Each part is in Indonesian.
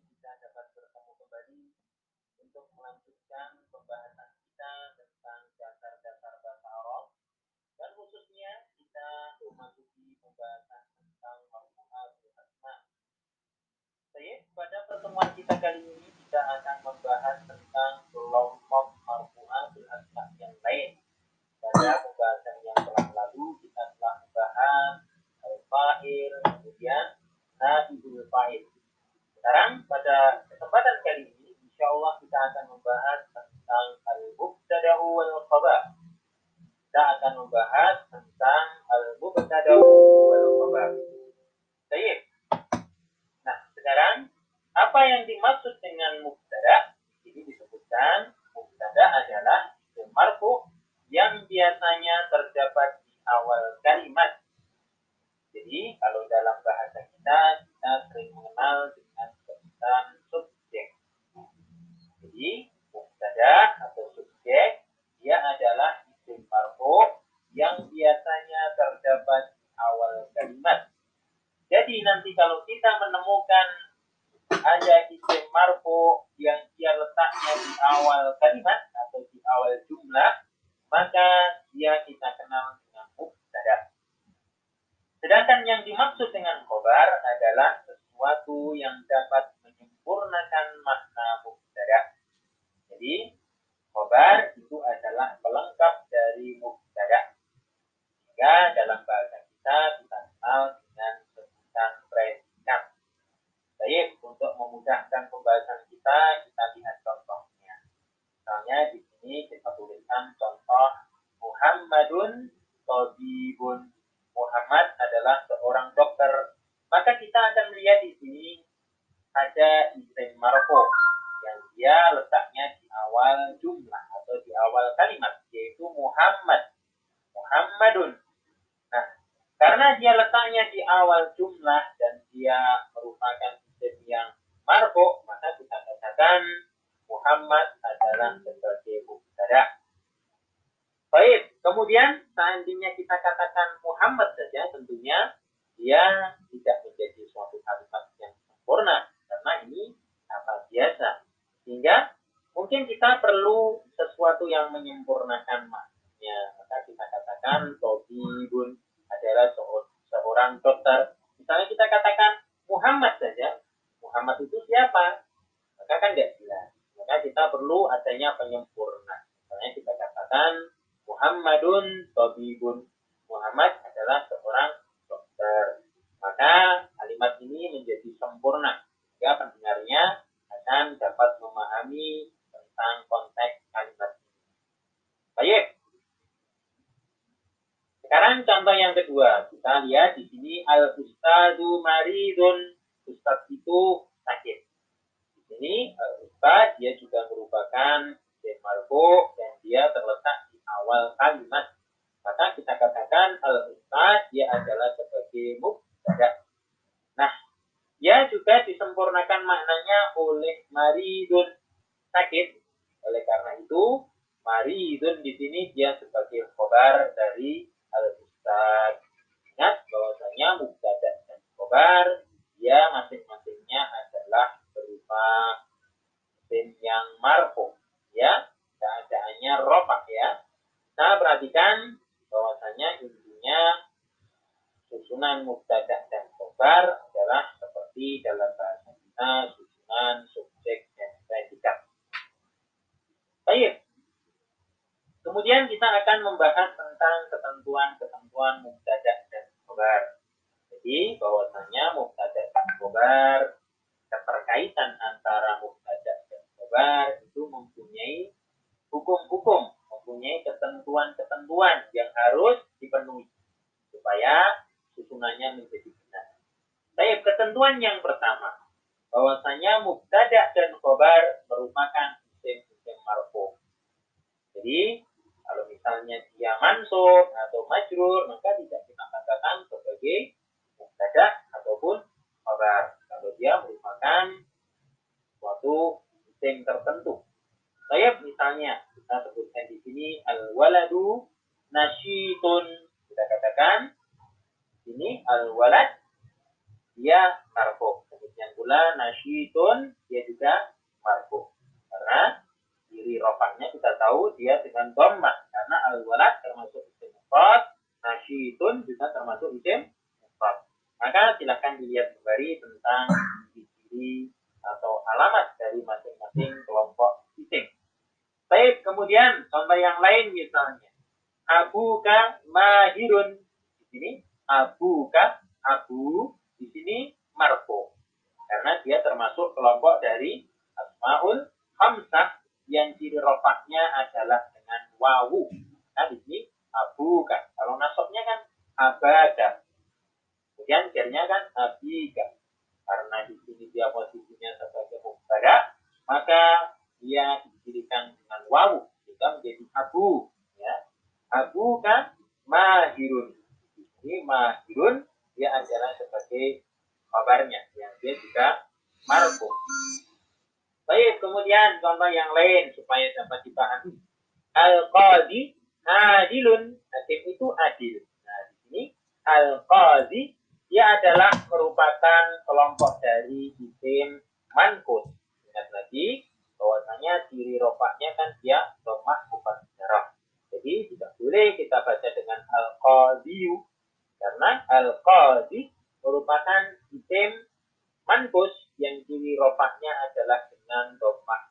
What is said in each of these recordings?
kita dapat bertemu kembali untuk melanjutkan pembahasan kita tentang dasar-dasar bahasa Arab dan khususnya kita memasuki pembahasan tentang marfu'at asma. Pada pertemuan kita kali ini kita akan membahas tentang kelompok yang dimaksud dengan mubtada? Ini disebutkan mubtada adalah marfu yang biasanya terdapat di awal kalimat. Jadi, kalau dalam bahasa kita, kita sering mengenal dia kita kenal dengan mubtada. Sedangkan yang dimaksud dengan khobar adalah sesuatu yang dapat isim marfu yang dia letaknya di awal jumlah atau di awal kalimat yaitu Muhammad. Muhammadun. Nah, karena dia letaknya di awal jumlah dan dia merupakan isim yang marfu, maka kita katakan Muhammad adalah sebagai mubtada. Baik, kemudian seandainya kita katakan Muhammad saja, tentunya dia tidak menjadi suatu kalimat yang sempurna biasa. Sehingga mungkin kita perlu sesuatu yang menyempurnakan maknanya. Maka kita katakan Tobibun adalah seorang dokter. Misalnya kita katakan Muhammad saja. Muhammad itu siapa? Maka kan tidak jelas. Maka kita perlu adanya penyempurna. Misalnya kita katakan Muhammadun Tabibun. Muhammad adalah seorang dokter. Maka kalimat ini menjadi sempurna. Sehingga pendengarnya dapat memahami tentang konteks kalimat ini. Baik. Sekarang contoh yang kedua. Kita lihat di sini al-ustadu maridun. Ustad itu sakit. Di sini al-ustad dia juga merupakan marfu dan dia terletak di awal kalimat. Maka kita katakan al-ustad dia adalah sebagai mubtada. Dia juga disempurnakan maknanya oleh maridun sakit. Oleh karena itu, maridun di sini dia sebagai khobar dari al-ustad. Ingat bahwasanya mubtada dan khobar dia masing-masingnya adalah berupa isim yang marfu ya keadaannya ropak ya nah perhatikan bahwasanya intinya susunan mubtada dan khobar adalah seperti dalam bahasa kita susunan subjek dan predikat baik kemudian kita akan membahas tentang ketentuan-ketentuan mubtada dan khobar jadi bahwasanya mubtada dan khobar keterkaitan antara mubtada dan khobar itu mempunyai hukum-hukum, mempunyai ketentuan-ketentuan yang harus dipenuhi supaya susunannya menjadi benar. Baik, ketentuan yang pertama bahwasanya mubtada dan khobar merupakan isim-isim marfu. Jadi kalau misalnya dia mansub atau majrur maka tidak kita katakan sebagai mubtada ataupun khabar kalau dia merupakan suatu isim tertentu. Saya misalnya kita sebutkan di sini al waladu nasyitun kita katakan ini al walad dia marfu. Demikian pula nasyidun dia juga marfu. Karena diri rofaknya kita tahu dia dengan dhamma karena al-walad termasuk isim mufrad, nasyidun juga termasuk isim mufrad. Maka silakan dilihat kembali tentang ciri atau alamat dari masing-masing kelompok isim. Baik, kemudian contoh yang lain misalnya abuka mahirun. Di sini abuka, abu di sini marfu. Karena dia termasuk kelompok dari asmaul hamzah yang ciri rofaknya adalah dengan wawu. Nah, di sini abuka. Kalau nasabnya kan abada. Kemudian jarnya kan abika. Karena di sini dia posisinya sebagai mubtada, maka dia didirikan dengan wawu sehingga menjadi abu Abu kan mahirun. Ini mahirun dia adalah sebagai kabarnya yang dia juga marfu. Baik, yang lain supaya dapat dipahami. Al-qadi adilun. Hakim itu adil. Nah, di sini al-qadi dia adalah merupakan kelompok dari isim mankus. Ingat lagi bahwasanya ciri rofaknya kan dia domah bukan darah. Jadi tidak boleh kita baca dengan al-qadiyu karena al-qadi merupakan isim manbus yang ciri rofaknya adalah dengan darah.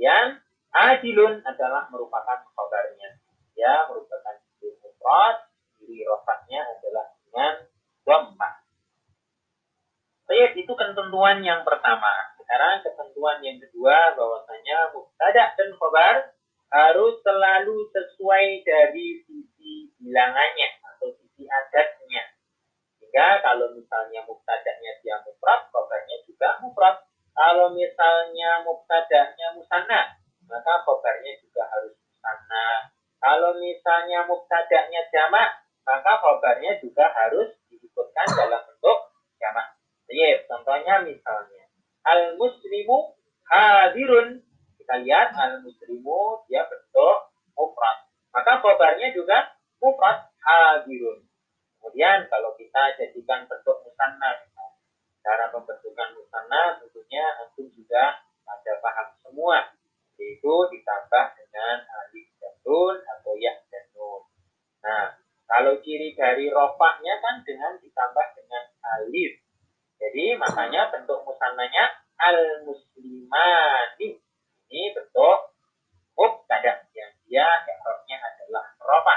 Yang adilun adalah merupakan khabarnya. Ya, merupakan isim mufrad, ciri rofaknya adalah dengan domah. Baik, itu ketentuan yang pertama. Sekarang ketentuan yang kedua bahwasanya mubtada dan khabar harus selalu sesuai dari sisi bilangannya atau sisi adatnya. Sehingga kalau misalnya muktadanya dia mufrad, khobarnya juga mufrad. Kalau misalnya muktadanya musanna, maka khobarnya juga harus musanna. Kalau misalnya muktadanya jamak, maka khobarnya juga harus diikutkan dalam bentuk jamak. Jadi, contohnya misalnya, al-muslimu hadirun kita lihat al muslimu dia bentuk mufrad. Maka khobarnya juga mufrad hadirun. Kemudian kalau kita jadikan bentuk musanna cara pembentukan musanna tentunya antum juga ada paham semua yaitu ditambah dengan alif dan nun atau ya dan nun. Nah, kalau ciri dari rofaknya kan dengan ditambah dengan alif. Jadi makanya bentuk musannanya al muslimani ini bentuk mubtada yang dia i'rabnya adalah rofa.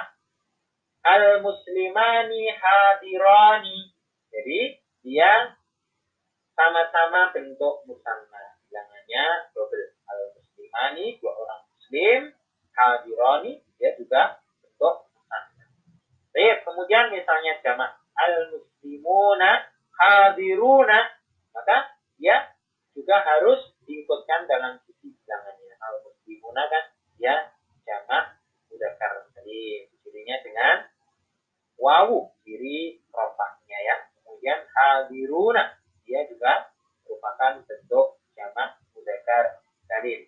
Al muslimani hadirani. Jadi dia sama-sama bentuk musanna. Bilangannya double. Al muslimani dua orang muslim, hadirani dia juga bentuk musanna. Baik, kemudian misalnya jamak al muslimuna hadiruna, maka dia juga harus diikutkan dalam bilangannya al muslimuna kan ya jamak mudakar jadi cirinya dengan wawu ciri rofaknya ya kemudian hadiruna dia juga merupakan bentuk jamak mudakar dalil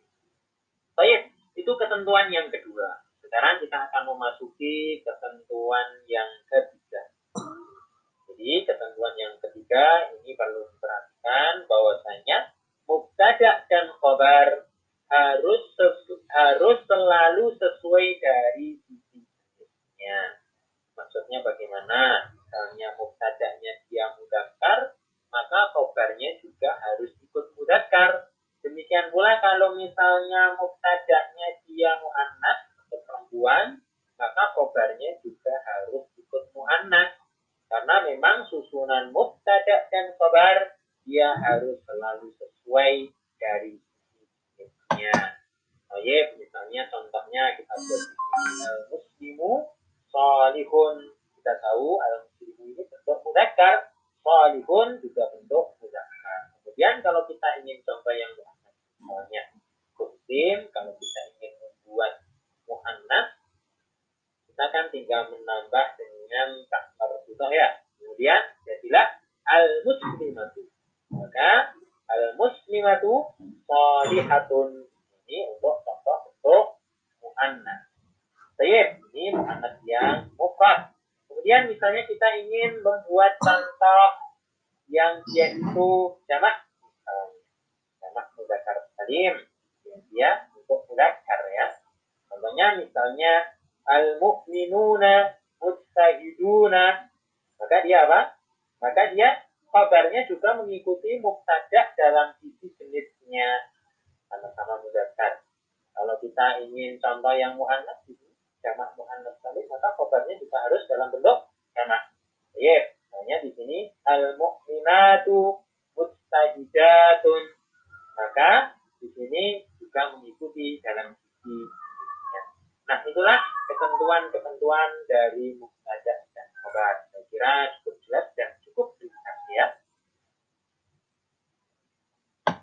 baik itu ketentuan yang kedua. Sekarang kita akan memasuki ketentuan yang ketiga. Jadi ketentuan yang ketiga ini perlu diperhatikan bahwasanya mubtada dan khobar harus harus selalu sesuai dari sisi jenisnya. Maksudnya bagaimana? Misalnya mubtada'nya dia mudakar, maka khobarnya juga harus ikut mudakar. Demikian pula kalau misalnya mubtada'nya dia mu'annas atau perempuan, maka khobarnya juga harus ikut mu'annas. Karena memang susunan mubtada' dan khobar dia harus selalu sesuai dari sisinya. Oh iya, misalnya contohnya kita buat al muslimu salihun. Kita tahu al muslimu ini bentuk mudakar, salihun juga bentuk mudakar. Kemudian kalau kita ingin contoh yang misalnya muslim, kalau kita ingin membuat muhannas, kita kan tinggal menambah dengan kasar itu ya. Kemudian jadilah al muslimatu maka al muslimatu salihatun ini untuk contoh bentuk muannas. Tayyib, ini muannas yang mufrad. Kemudian misalnya kita ingin membuat contoh yang dia itu jamak jamak mudakar salim dia untuk mudakar ya. Contohnya misalnya al-mu'minuna mujtahiduna maka dia apa? Maka dia kabarnya juga mengikuti mubtada dalam sisi jenisnya sama-sama mudakar. Kalau kita ingin contoh yang muannats jamak muannats tadi maka khobarnya juga harus dalam bentuk jamak. Iya, hanya di sini al mu'minatu mustahidatun. Maka di sini juga mengikuti dalam sisi. Nah, itulah ketentuan-ketentuan dari mukjizat dan obat. Saya kira cukup jelas dan